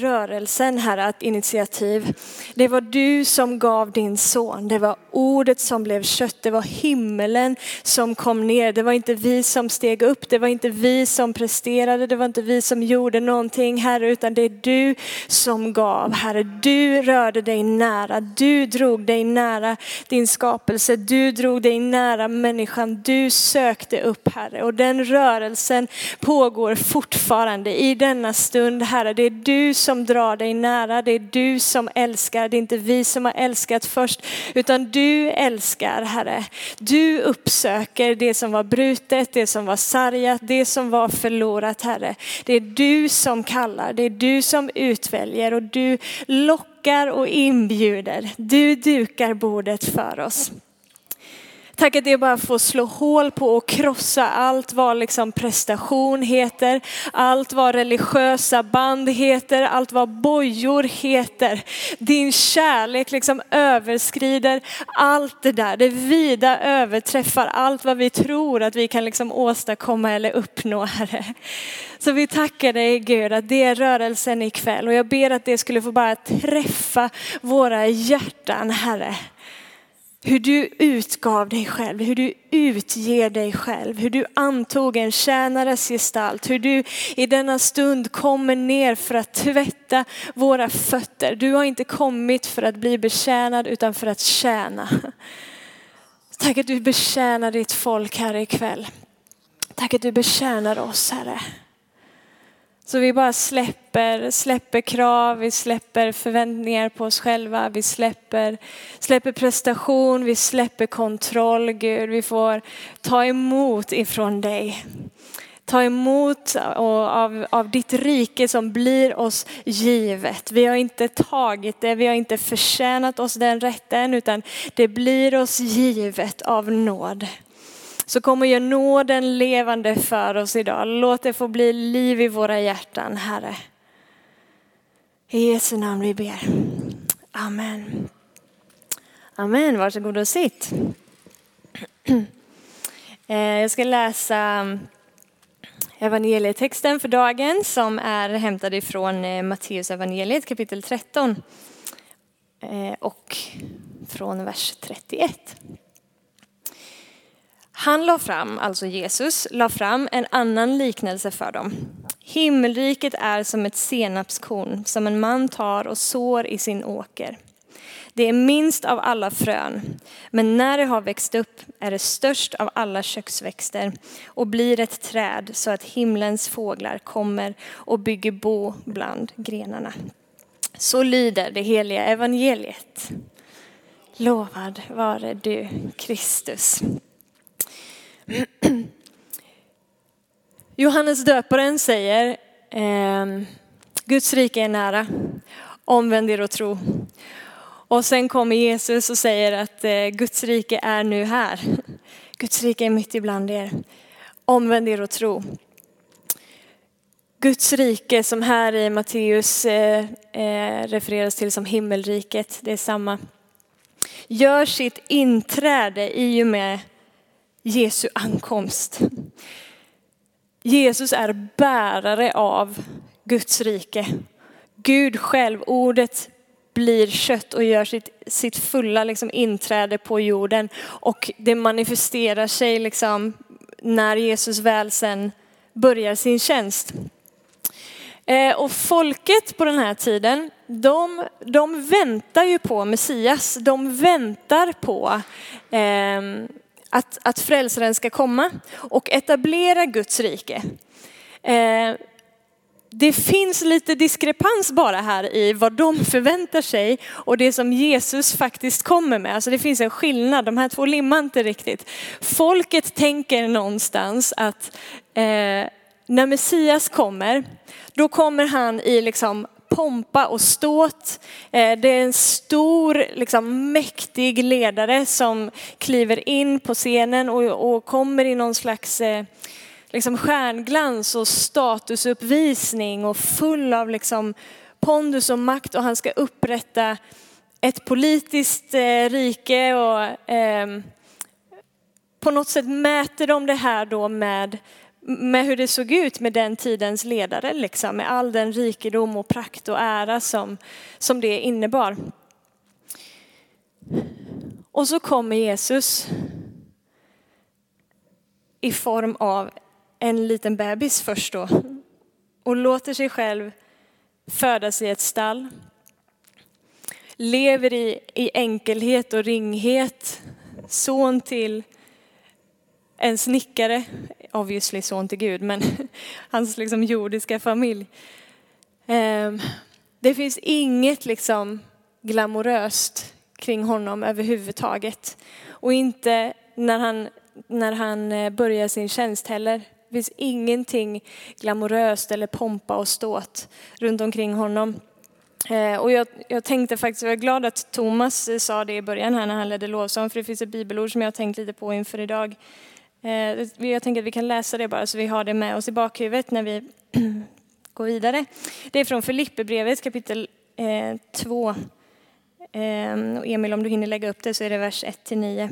rörelsen, Herre, ett initiativ. Det var du som gav din son. Det var ordet som blev kött. Det var himmelen som kom ner. Det var inte vi som steg upp. Det var inte vi som presterade. Det var inte vi som gjorde någonting, Herre, utan det är du som gav. Herre, du rörde dig nära. Du drog dig nära din skapelse. Du drog dig nära människan. Du sökte upp, Herre, och den rörelsen pågår fortfarande i denna stund, Herre. Det är du som som drar dig nära. Det är du som älskar. Det är inte vi som har älskat först, utan du älskar Herre. Du uppsöker det som var brutet, det som var sargat, det som var förlorat Herre. Det är du som kallar, det är du som utväljer och du lockar och inbjuder. Du dukar bordet för oss. Tack att det bara får slå hål på och krossa allt vad liksom prestation heter, allt vad religiösa band heter, allt vad bojor heter. Din kärlek liksom överskrider allt det där. Det vida överträffar allt vad vi tror att vi kan liksom åstadkomma eller uppnå, Herre. Så vi tackar dig Gud att det är rörelsen ikväll och jag ber att det skulle få bara träffa våra hjärtan, Herre. Hur du utgav dig själv, hur du utger dig själv, hur du antog en tjänares gestalt, hur du i denna stund kommer ner för att tvätta våra fötter. Du har inte kommit för att bli betjänad utan för att tjäna. Tack att du betjänar ditt folk här ikväll. Tack att du betjänar oss Herre. Så vi bara släpper, släpper krav, vi släpper förväntningar på oss själva, vi släpper, släpper prestation, vi släpper kontroll Gud. Vi får ta emot ifrån dig. Ta emot av, av ditt rike som blir oss givet. Vi har inte tagit det, vi har inte förtjänat oss den rätten utan det blir oss givet av nåd. Så kom och gör nåden levande för oss idag. Låt det få bli liv i våra hjärtan, Herre. I Jesu namn vi ber. Amen. Amen, varsågod och sitt. Eh, jag ska läsa evangelietexten för dagen som är hämtad ifrån eh, Matteus evangeliet kapitel 13 eh, och från vers 31. Han la fram, alltså Jesus, la fram en annan liknelse för dem. Himmelriket är som ett senapskorn som en man tar och sår i sin åker. Det är minst av alla frön, men när det har växt upp är det störst av alla köksväxter och blir ett träd så att himlens fåglar kommer och bygger bo bland grenarna. Så lyder det heliga evangeliet. Lovad vare du, Kristus. Johannes döparen säger, ehm, Guds rike är nära, omvänd er och tro. Och sen kommer Jesus och säger att eh, Guds rike är nu här. Guds rike är mitt ibland er. Omvänd er och tro. Guds rike som här i Matteus eh, eh, refereras till som himmelriket, det är samma. Gör sitt inträde i och med Jesu ankomst. Jesus är bärare av Guds rike. Gud själv, ordet blir kött och gör sitt, sitt fulla liksom inträde på jorden. Och det manifesterar sig liksom när Jesus väl sen börjar sin tjänst. Eh, och folket på den här tiden, de, de väntar ju på Messias. De väntar på eh, att, att frälsaren ska komma och etablera Guds rike. Eh, det finns lite diskrepans bara här i vad de förväntar sig och det som Jesus faktiskt kommer med. Alltså det finns en skillnad, de här två limmar inte riktigt. Folket tänker någonstans att eh, när Messias kommer, då kommer han i liksom pompa och ståt. Eh, det är en stor, liksom, mäktig ledare som kliver in på scenen och, och kommer i någon slags eh, liksom stjärnglans och statusuppvisning och full av liksom pondus och makt och han ska upprätta ett politiskt eh, rike och eh, på något sätt mäter de det här då med med hur det såg ut med den tidens ledare, liksom, med all den rikedom och prakt och ära som, som det innebar. Och så kommer Jesus i form av en liten bebis först då och låter sig själv födas i ett stall. Lever i, i enkelhet och ringhet. Son till en snickare, obviously son till Gud, men hans liksom jordiska familj. Ehm, det finns inget liksom glamoröst kring honom överhuvudtaget. Och inte när han, när han eh, börjar sin tjänst heller. Det finns ingenting glamoröst eller pompa och ståt runt omkring honom. Eh, och jag, jag, tänkte faktiskt, jag är glad att Thomas eh, sa det i början här när han ledde lovsång, för det finns ett bibelord som jag har tänkt lite på inför idag. Eh, jag tänker att vi kan läsa det bara så vi har det med oss i bakhuvudet när vi går vidare. Det är från Filipperbrevet kapitel eh, 2. Ehm, Emil, om du hinner lägga upp det så är det vers 1 9.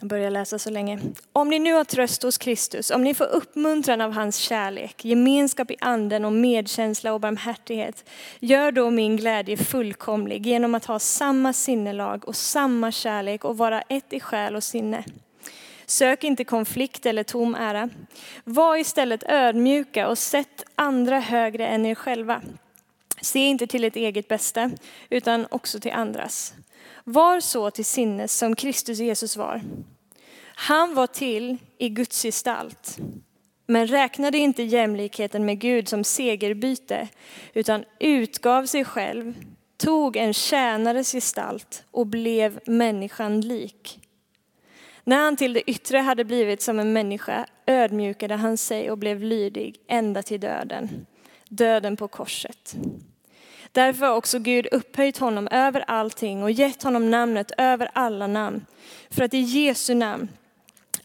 Jag börjar läsa så länge. Om ni nu har tröst hos Kristus, om ni får uppmuntran av hans kärlek, gemenskap i anden och medkänsla och barmhärtighet, gör då min glädje fullkomlig genom att ha samma sinnelag och samma kärlek och vara ett i själ och sinne. Sök inte konflikt eller tom ära. Var istället ödmjuka och sätt andra högre än er själva. Se inte till ert eget bästa, utan också till andras. Var så till sinnes som Kristus Jesus var. Han var till i Guds gestalt, men räknade inte jämlikheten med Gud som segerbyte, utan utgav sig själv, tog en tjänares gestalt och blev människan lik. När han till det yttre hade blivit som en människa ödmjukade han sig och blev lydig ända till döden, döden på korset. Därför har också Gud upphöjt honom över allting och gett honom namnet över alla namn. För att i Jesu namn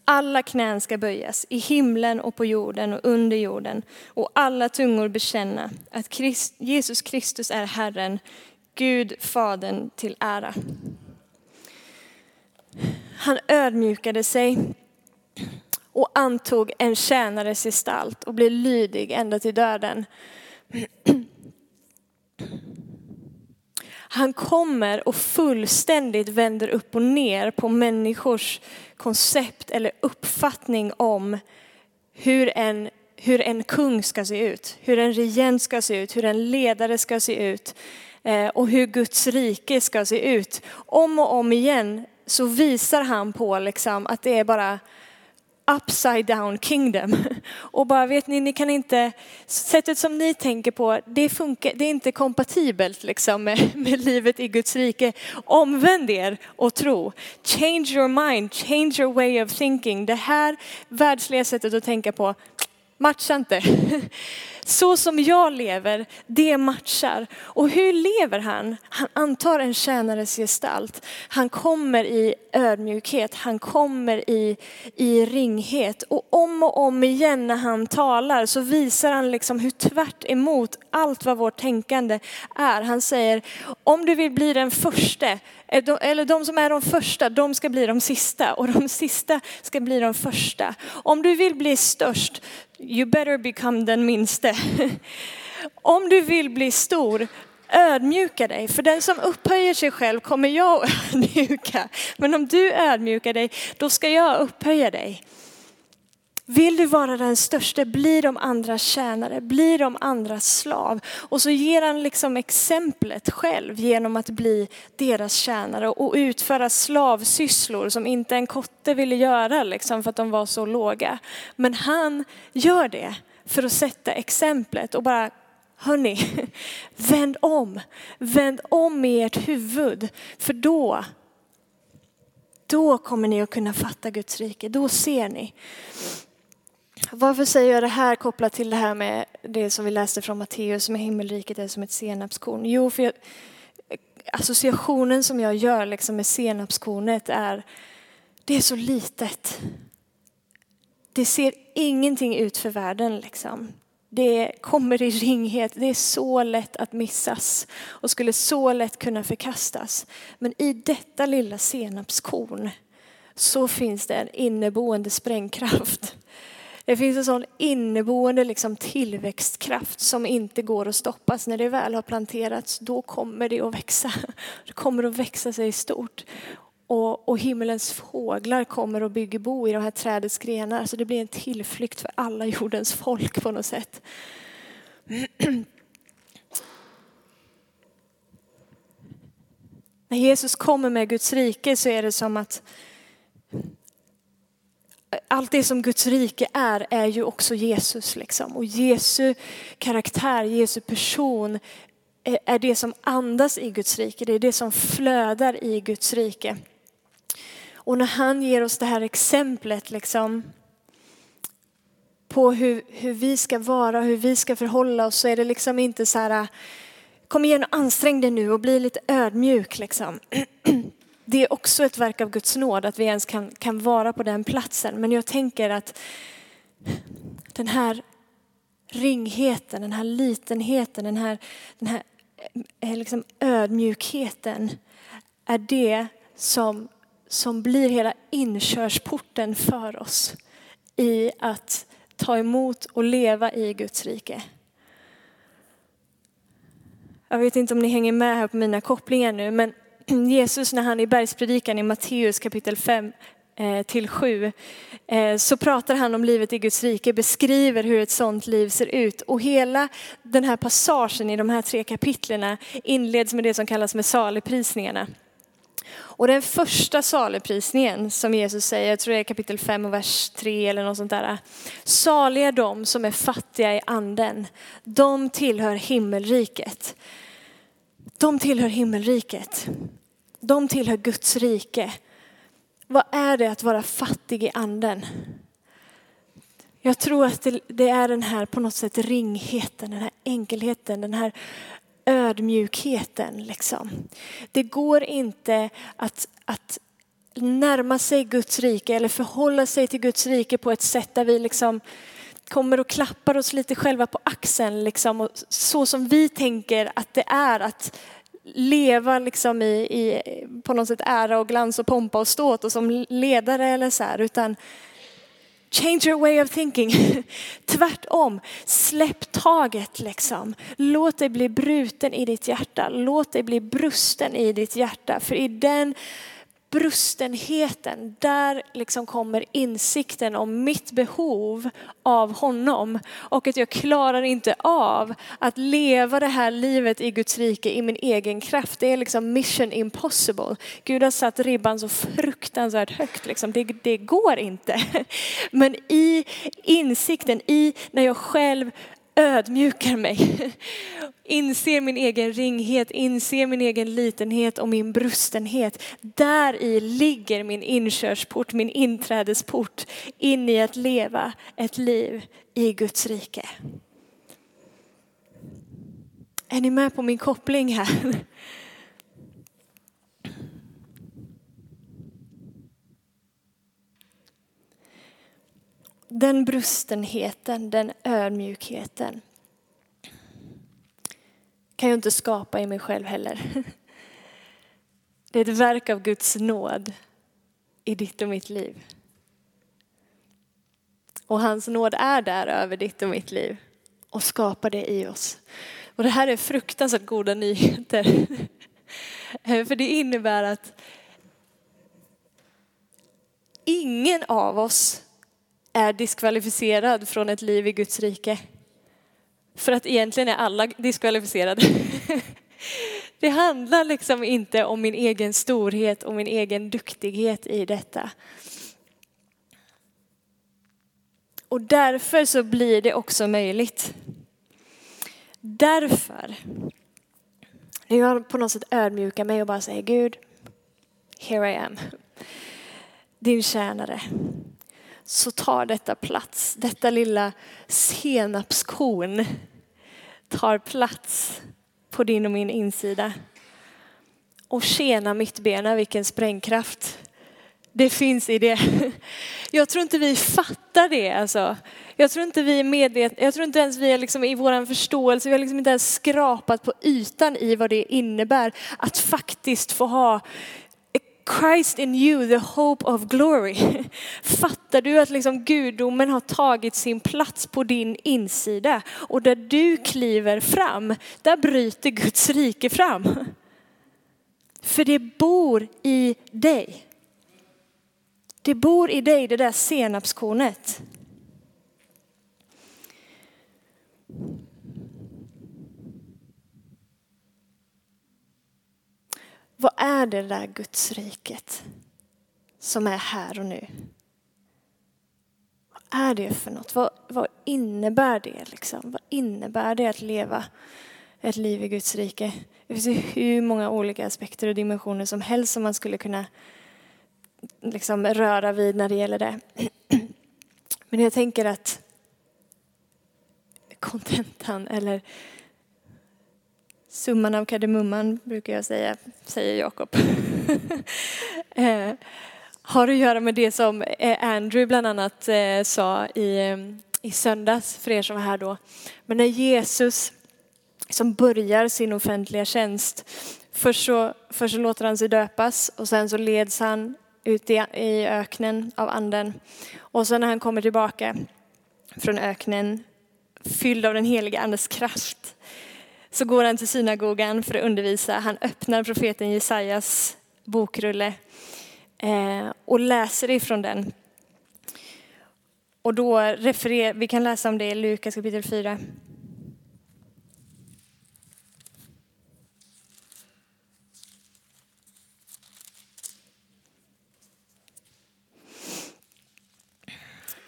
alla knän ska böjas i himlen och på jorden och under jorden och alla tungor bekänna att Christ, Jesus Kristus är Herren, Gud Fadern till ära. Han ödmjukade sig och antog en tjänares gestalt och blev lydig ända till döden. Han kommer och fullständigt vänder upp och ner på människors koncept eller uppfattning om hur en, hur en kung ska se ut, hur en regent ska se ut, hur en ledare ska se ut eh, och hur Guds rike ska se ut. Om och om igen så visar han på liksom att det är bara upside down kingdom. Och bara vet ni, ni kan inte, sättet som ni tänker på, det, funkar, det är inte kompatibelt liksom med, med livet i Guds rike. Omvänd er och tro. Change your mind, change your way of thinking. Det här världsliga sättet att tänka på matchar inte. Så som jag lever, det matchar. Och hur lever han? Han antar en tjänares gestalt. Han kommer i ödmjukhet, han kommer i, i ringhet. Och om och om igen när han talar så visar han liksom hur tvärt emot allt vad vårt tänkande är. Han säger, om du vill bli den första, eh, eller de som är de första, de ska bli de sista och de sista ska bli de första. Om du vill bli störst, you better become den minste. Om du vill bli stor, ödmjuka dig. För den som upphöjer sig själv kommer jag ödmjuka. Men om du ödmjukar dig, då ska jag upphöja dig. Vill du vara den största, bli de andra tjänare, bli de andra slav. Och så ger han liksom exemplet själv genom att bli deras tjänare och utföra slavsysslor som inte en kotte ville göra liksom för att de var så låga. Men han gör det för att sätta exemplet och bara Hörni, vänd om. Vänd om i ert huvud. För då, då kommer ni att kunna fatta Guds rike. Då ser ni. Varför säger jag det här kopplat till det här med det som vi läste från Matteus med himmelriket är som ett senapskorn? Jo, för jag, associationen som jag gör liksom med senapskornet är, det är så litet. Det ser ingenting ut för världen liksom. Det kommer i ringhet, det är så lätt att missas och skulle så lätt kunna förkastas. Men i detta lilla senapskorn så finns det en inneboende sprängkraft. Det finns en sån inneboende liksom tillväxtkraft som inte går att stoppas. När det väl har planterats, då kommer det att växa. Det kommer att växa sig stort. Och, och himmelens fåglar kommer att bygga bo i de här trädets grenar. Så det blir en tillflykt för alla jordens folk på något sätt. När Jesus kommer med Guds rike så är det som att allt det som Guds rike är, är ju också Jesus. Liksom. Och Jesu karaktär, Jesu person är det som andas i Guds rike. Det är det som flödar i Guds rike. Och när han ger oss det här exemplet liksom, på hur, hur vi ska vara, hur vi ska förhålla oss så är det liksom inte så här äh, kom igen och ansträng dig nu och bli lite ödmjuk liksom. Det är också ett verk av Guds nåd att vi ens kan, kan vara på den platsen. Men jag tänker att den här ringheten, den här litenheten, den här, den här eh, liksom ödmjukheten är det som, som blir hela inkörsporten för oss i att ta emot och leva i Guds rike. Jag vet inte om ni hänger med här på mina kopplingar nu, men Jesus när han i bergspredikan i Matteus kapitel 5 eh, till 7 eh, så pratar han om livet i Guds rike, beskriver hur ett sånt liv ser ut. Och hela den här passagen i de här tre kapitlerna inleds med det som kallas med saligprisningarna. Och den första saligprisningen som Jesus säger, jag tror det är kapitel 5 och vers 3 eller något sånt där. Saliga de som är fattiga i anden, de tillhör himmelriket. De tillhör himmelriket. De tillhör Guds rike. Vad är det att vara fattig i anden? Jag tror att det, är den här på något sätt ringheten, den här enkelheten, den här ödmjukheten. Liksom. Det går inte att, att närma sig Guds rike eller förhålla sig till Guds rike på ett sätt där vi liksom kommer och klappar oss lite själva på axeln. Liksom, och så som vi tänker att det är att leva liksom i, i, på något sätt ära och glans och pompa och ståt och som ledare eller så här, utan Change your way of thinking. Tvärtom, släpp taget liksom. Låt dig bli bruten i ditt hjärta. Låt dig bli brusten i ditt hjärta. För i den brustenheten, där liksom kommer insikten om mitt behov av honom och att jag klarar inte av att leva det här livet i Guds rike i min egen kraft. Det är liksom mission impossible. Gud har satt ribban så fruktansvärt högt. Liksom. Det, det går inte. Men i insikten, i när jag själv ödmjukar mig. Inser min egen ringhet, inser min egen litenhet och min brustenhet. Där i ligger min inkörsport, min inträdesport in i att leva ett liv i Guds rike. Är ni med på min koppling här? Den brustenheten, den ödmjukheten kan jag inte skapa i mig själv heller. Det är ett verk av Guds nåd i ditt och mitt liv. Och hans nåd är där över ditt och mitt liv och skapar det i oss. Och det här är fruktansvärt goda nyheter. För det innebär att ingen av oss är diskvalificerad från ett liv i Guds rike. För att egentligen är alla diskvalificerade. Det handlar liksom inte om min egen storhet och min egen duktighet i detta. Och därför så blir det också möjligt. Därför, Jag jag på något sätt ödmjukar mig och bara säger Gud, here I am, din tjänare så tar detta plats. Detta lilla senapskorn tar plats på din och min insida. Och tjena mittbena, vilken sprängkraft det finns i det. Jag tror inte vi fattar det alltså. Jag tror inte vi är medvetna, jag tror inte ens vi är liksom i vår förståelse, vi har liksom inte ens skrapat på ytan i vad det innebär att faktiskt få ha Christ in you, the hope of glory. Fattar du att liksom gudomen har tagit sin plats på din insida och där du kliver fram, där bryter Guds rike fram. För det bor i dig. Det bor i dig, det där senapskornet. Vad är det där Guds riket som är här och nu? Vad är det för något? Vad, vad innebär det? Liksom? Vad innebär det att leva ett liv i Guds rike? Det finns ju hur många olika aspekter och dimensioner som helst som man skulle kunna liksom röra vid när det gäller det. Men jag tänker att kontentan eller summan av kardemumman brukar jag säga, säger Jakob. eh, har att göra med det som eh, Andrew bland annat eh, sa i, eh, i söndags för er som var här då. Men när Jesus som börjar sin offentliga tjänst, först så, först så låter han sig döpas och sen så leds han ut i, i öknen av anden. Och sen när han kommer tillbaka från öknen fylld av den heliga andes kraft så går han till synagogan för att undervisa. Han öppnar profeten Jesajas bokrulle eh, och läser ifrån den. Och då refererar, vi kan läsa om det i Lukas kapitel 4.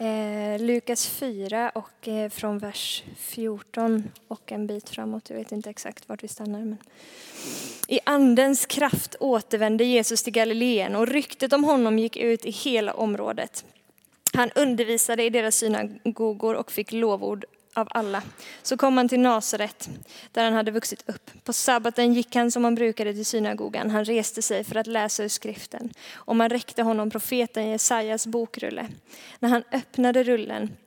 Eh, Lukas 4 och eh, från vers 14 och en bit framåt. Jag vet inte exakt vart vi stannar. Men. I andens kraft återvände Jesus till Galileen och ryktet om honom gick ut i hela området. Han undervisade i deras synagogor och fick lovord av alla. Så kom han till Nasaret där han hade vuxit upp. På sabbaten gick han som han brukade till synagogan. Han reste sig för att läsa ur skriften och man räckte honom profeten Jesajas bokrulle. När han öppnade rullen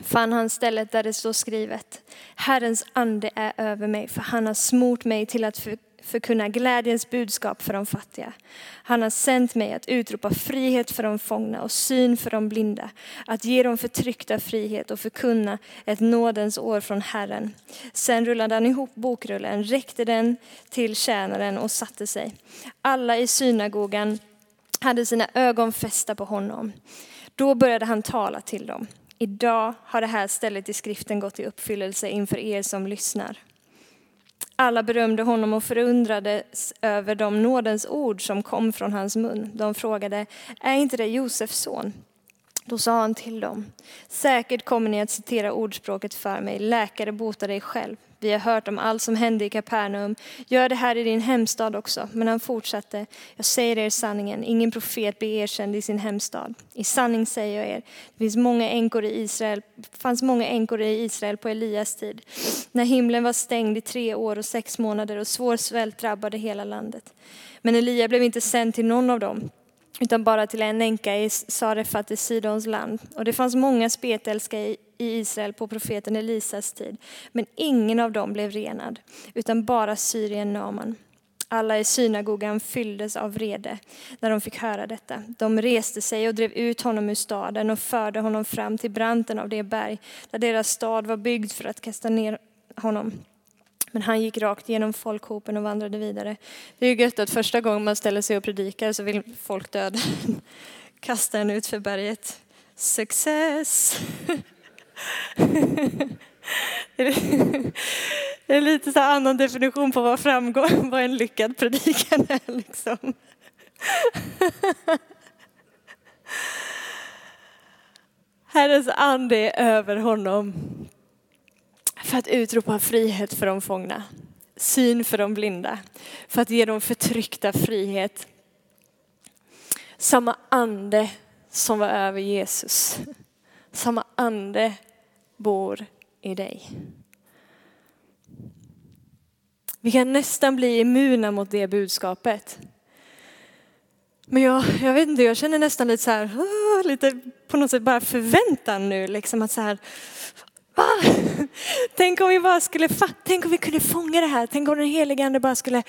fann han stället där det står skrivet Herrens ande är över mig för han har smort mig till att förkunna glädjens budskap för de fattiga. Han har sänt mig att utropa frihet för de fångna och syn för de blinda, att ge de förtryckta frihet och förkunna ett nådens år från Herren. Sen rullade han ihop bokrullen, räckte den till tjänaren och satte sig. Alla i synagogan hade sina ögon fästa på honom. Då började han tala till dem. Idag har det här stället i skriften gått i uppfyllelse inför er som lyssnar. Alla berömde honom och förundrades över de nådens ord som kom från hans mun. De frågade, är inte det Josefs son? Då sa han till dem, säkert kommer ni att citera ordspråket för mig, läkare botar dig själv. Vi har hört om allt som hände i Kapernaum. Gör det här i din hemstad också. Men han fortsatte. Jag säger er sanningen. Ingen profet blir erkänd i sin hemstad. I sanning säger jag er. Det finns många änkor i Israel. fanns många änkor i Israel på Elias tid. När himlen var stängd i tre år och sex månader och svår svält drabbade hela landet. Men Elia blev inte sänd till någon av dem utan bara till en änka i Sarefat i Sidons land. Och det fanns många spetälska i Israel på profeten Elisas tid, men ingen av dem blev renad, utan bara syrien Naman. Alla i synagogan fylldes av vrede när de fick höra detta. De reste sig och drev ut honom ur staden och förde honom fram till branten av det berg där deras stad var byggd för att kasta ner honom. Men han gick rakt genom folkhopen och vandrade vidare. Det är ju gött att första gången man ställer sig och predikar så vill folk döda Kasta en ut för berget. Success! Det är lite så annan definition på vad framgång, vad en lyckad predikan är liksom. Herrens ande är över honom för att utropa frihet för de fångna, syn för de blinda, för att ge de förtryckta frihet. Samma ande som var över Jesus, samma ande bor i dig. Vi kan nästan bli immuna mot det budskapet. Men jag, jag vet inte, jag känner nästan lite så här, lite på något sätt bara förväntan nu, liksom att så här, Va? tänk om vi bara skulle tänk om vi kunde fånga det här. Tänk om den helige ande bara skulle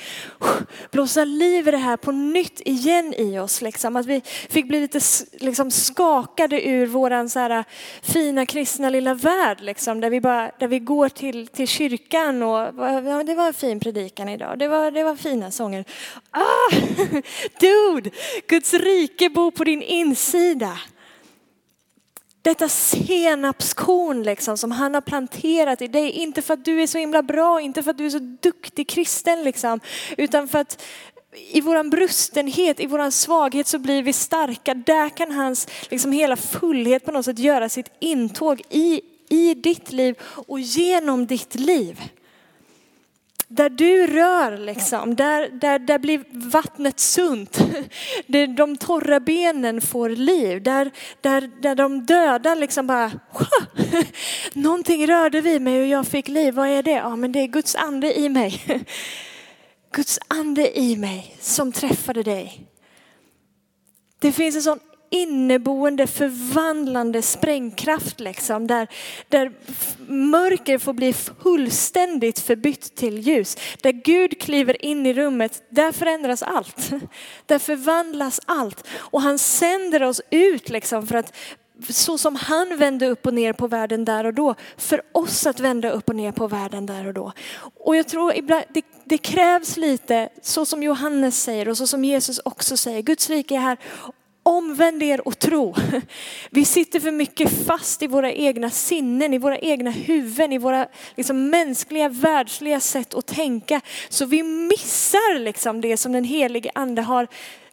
blåsa liv i det här på nytt igen i oss. Liksom. Att vi fick bli lite liksom, skakade ur våran så här, fina kristna lilla värld. Liksom, där, vi bara, där vi går till, till kyrkan och ja, det var en fin predikan idag. Det var, det var fina sånger. Ah, dude, Guds rike bor på din insida. Detta senapskorn liksom som han har planterat i dig. Inte för att du är så himla bra, inte för att du är så duktig kristen liksom. Utan för att i våran brustenhet, i våran svaghet så blir vi starka. Där kan hans liksom hela fullhet på något sätt göra sitt intåg i, i ditt liv och genom ditt liv. Där du rör liksom, där, där, där blir vattnet sunt. De torra benen får liv. Där, där, där de döda liksom bara, någonting rörde vid mig och jag fick liv. Vad är det? Ja men det är Guds ande i mig. Guds ande i mig som träffade dig. Det finns en sån inneboende förvandlande sprängkraft liksom. Där, där mörker får bli fullständigt förbytt till ljus. Där Gud kliver in i rummet, där förändras allt. Där förvandlas allt. Och han sänder oss ut liksom för att så som han vände upp och ner på världen där och då, för oss att vända upp och ner på världen där och då. Och jag tror ibland, det, det krävs lite, så som Johannes säger och så som Jesus också säger, Guds rike är här Omvänd er och tro. Vi sitter för mycket fast i våra egna sinnen, i våra egna huvuden, i våra liksom, mänskliga, världsliga sätt att tänka. Så vi missar liksom, det som den helige ande har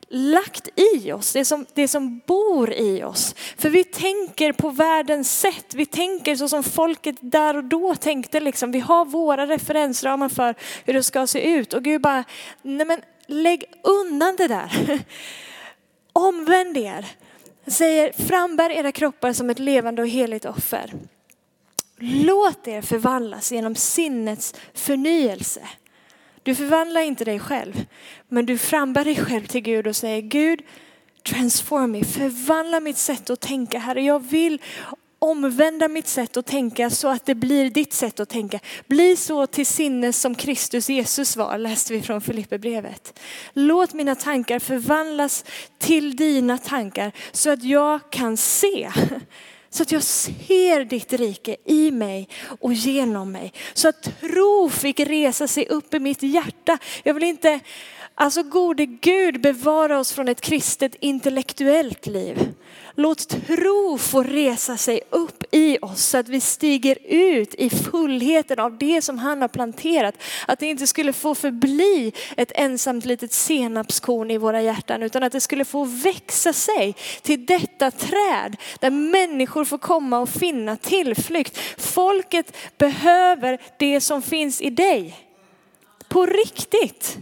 lagt i oss, det som, det som bor i oss. För vi tänker på världens sätt, vi tänker så som folket där och då tänkte. Liksom. Vi har våra referensramar för hur det ska se ut. Och Gud bara, nej men lägg undan det där. Omvänd er. Han säger frambär era kroppar som ett levande och heligt offer. Låt er förvandlas genom sinnets förnyelse. Du förvandlar inte dig själv, men du frambär dig själv till Gud och säger Gud, transform me, förvandla mitt sätt att tänka. Herre, jag vill omvända mitt sätt att tänka så att det blir ditt sätt att tänka. Bli så till sinnes som Kristus Jesus var, läste vi från Filipperbrevet. Låt mina tankar förvandlas till dina tankar så att jag kan se. Så att jag ser ditt rike i mig och genom mig. Så att tro fick resa sig upp i mitt hjärta. Jag vill inte, alltså gode Gud bevara oss från ett kristet intellektuellt liv. Låt tro få resa sig upp i oss så att vi stiger ut i fullheten av det som han har planterat. Att det inte skulle få förbli ett ensamt litet senapskorn i våra hjärtan utan att det skulle få växa sig till detta träd där människor får komma och finna tillflykt. Folket behöver det som finns i dig. På riktigt.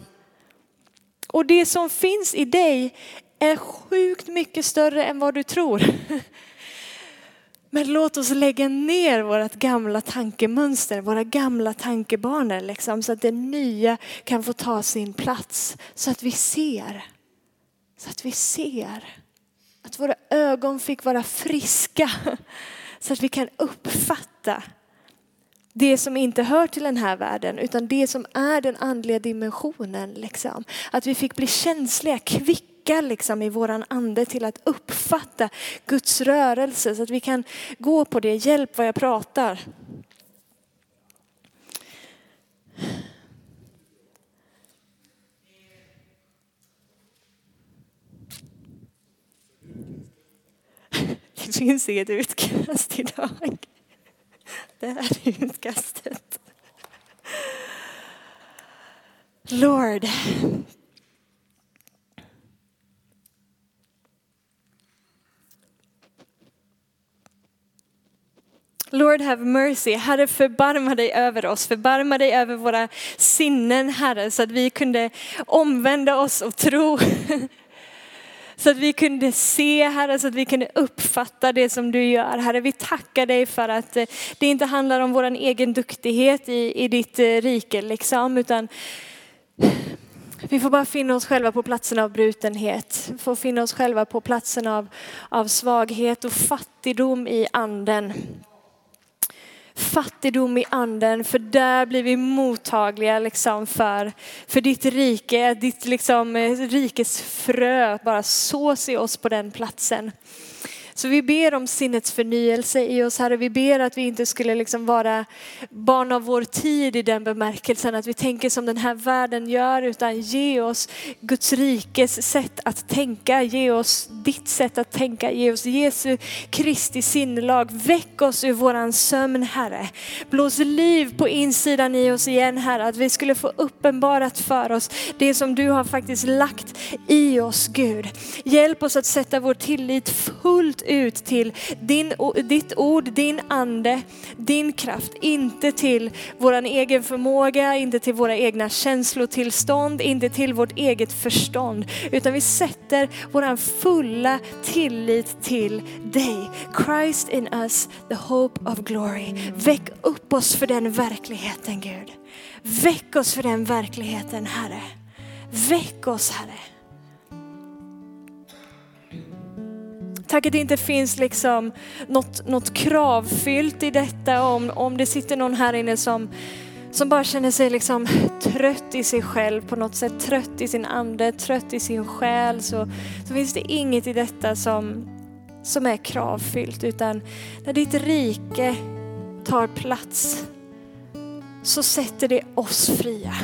Och det som finns i dig är sjukt mycket större än vad du tror. Men låt oss lägga ner vårt gamla tankemönster, våra gamla tankebanor liksom, så att det nya kan få ta sin plats. Så att vi ser. Så att vi ser. Att våra ögon fick vara friska. Så att vi kan uppfatta det som inte hör till den här världen utan det som är den andliga dimensionen. Liksom. Att vi fick bli känsliga, kvicka liksom i våran ande till att uppfatta Guds rörelse så att vi kan gå på det. Hjälp vad jag pratar. Det finns inget utkast idag. Det här är utkastet. Lord, Lord have mercy. Herre förbarma dig över oss, förbarma dig över våra sinnen Herre så att vi kunde omvända oss och tro. Så att vi kunde se Herre, så att vi kunde uppfatta det som du gör. Herre, vi tackar dig för att eh, det inte handlar om vår egen duktighet i, i ditt eh, rike liksom, utan vi får bara finna oss själva på platsen av brutenhet, Vi får finna oss själva på platsen av, av svaghet och fattigdom i anden fattigdom i anden, för där blir vi mottagliga liksom för, för ditt rike, ditt liksom, eh, rikes frö bara sås i oss på den platsen. Så vi ber om sinnets förnyelse i oss Herre. Vi ber att vi inte skulle liksom vara barn av vår tid i den bemärkelsen att vi tänker som den här världen gör utan ge oss Guds rikes sätt att tänka. Ge oss ditt sätt att tänka. Ge oss Jesu Kristi sinnelag. Väck oss ur våran sömn Herre. Blås liv på insidan i oss igen Herre. Att vi skulle få uppenbarat för oss det som du har faktiskt lagt i oss Gud. Hjälp oss att sätta vår tillit fullt ut till din, ditt ord, din ande, din kraft. Inte till vår egen förmåga, inte till våra egna känslotillstånd, inte till vårt eget förstånd. Utan vi sätter vår fulla tillit till dig. Christ in us, the hope of glory. Väck upp oss för den verkligheten Gud. Väck oss för den verkligheten Herre. Väck oss Herre. Tack att det inte finns liksom något, något kravfyllt i detta. Om, om det sitter någon här inne som, som bara känner sig liksom trött i sig själv på något sätt, trött i sin ande, trött i sin själ, så, så finns det inget i detta som, som är kravfyllt. Utan när ditt rike tar plats så sätter det oss fria.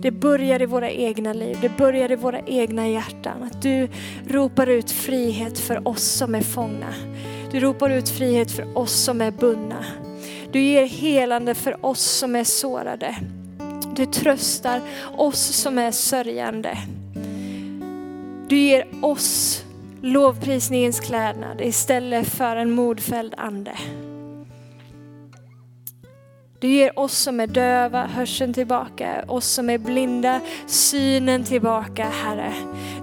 Det börjar i våra egna liv, det börjar i våra egna hjärtan. Att du ropar ut frihet för oss som är fångna. Du ropar ut frihet för oss som är bundna. Du ger helande för oss som är sårade. Du tröstar oss som är sörjande. Du ger oss lovprisningens klädnad istället för en modfälld ande. Du ger oss som är döva hörseln tillbaka, oss som är blinda synen tillbaka, Herre.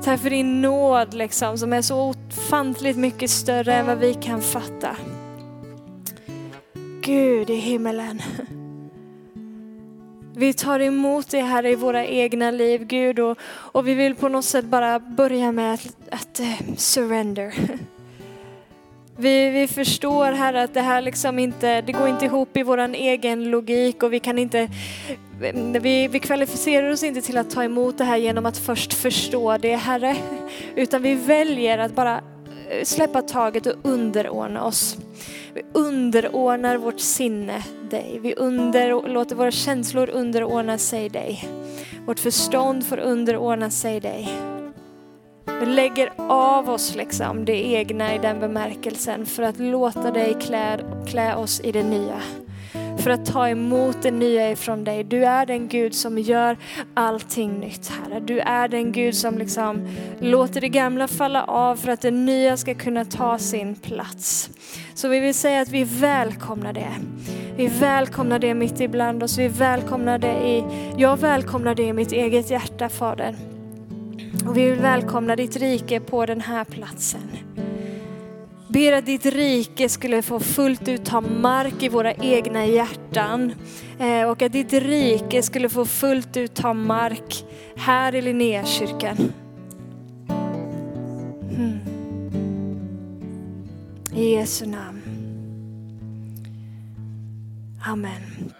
Tack för din nåd liksom, som är så ofantligt mycket större än vad vi kan fatta. Gud i himmelen. Vi tar emot det här i våra egna liv, Gud, och, och vi vill på något sätt bara börja med att, att uh, surrender. Vi, vi förstår Herre att det här liksom inte, det går inte ihop i våran egen logik och vi kan inte, vi, vi kvalificerar oss inte till att ta emot det här genom att först förstå det Herre. Utan vi väljer att bara eh, släppa taget och underordna oss. Vi underordnar vårt sinne dig. Vi under, låter våra känslor underordna sig dig. Vårt förstånd får underordna sig dig. Vi lägger av oss liksom det egna i den bemärkelsen för att låta dig klä, klä oss i det nya. För att ta emot det nya ifrån dig. Du är den Gud som gör allting nytt Herre. Du är den Gud som liksom låter det gamla falla av för att det nya ska kunna ta sin plats. Så vi vill säga att vi välkomnar det. Vi välkomnar det mitt ibland oss. Vi välkomnar det i, jag välkomnar det i mitt eget hjärta Fader. Och vi vill välkomna ditt rike på den här platsen. Ber att ditt rike skulle få fullt ut ta mark i våra egna hjärtan. Eh, och att ditt rike skulle få fullt ut ta mark här i Linnéakyrkan. Mm. I Jesu namn. Amen.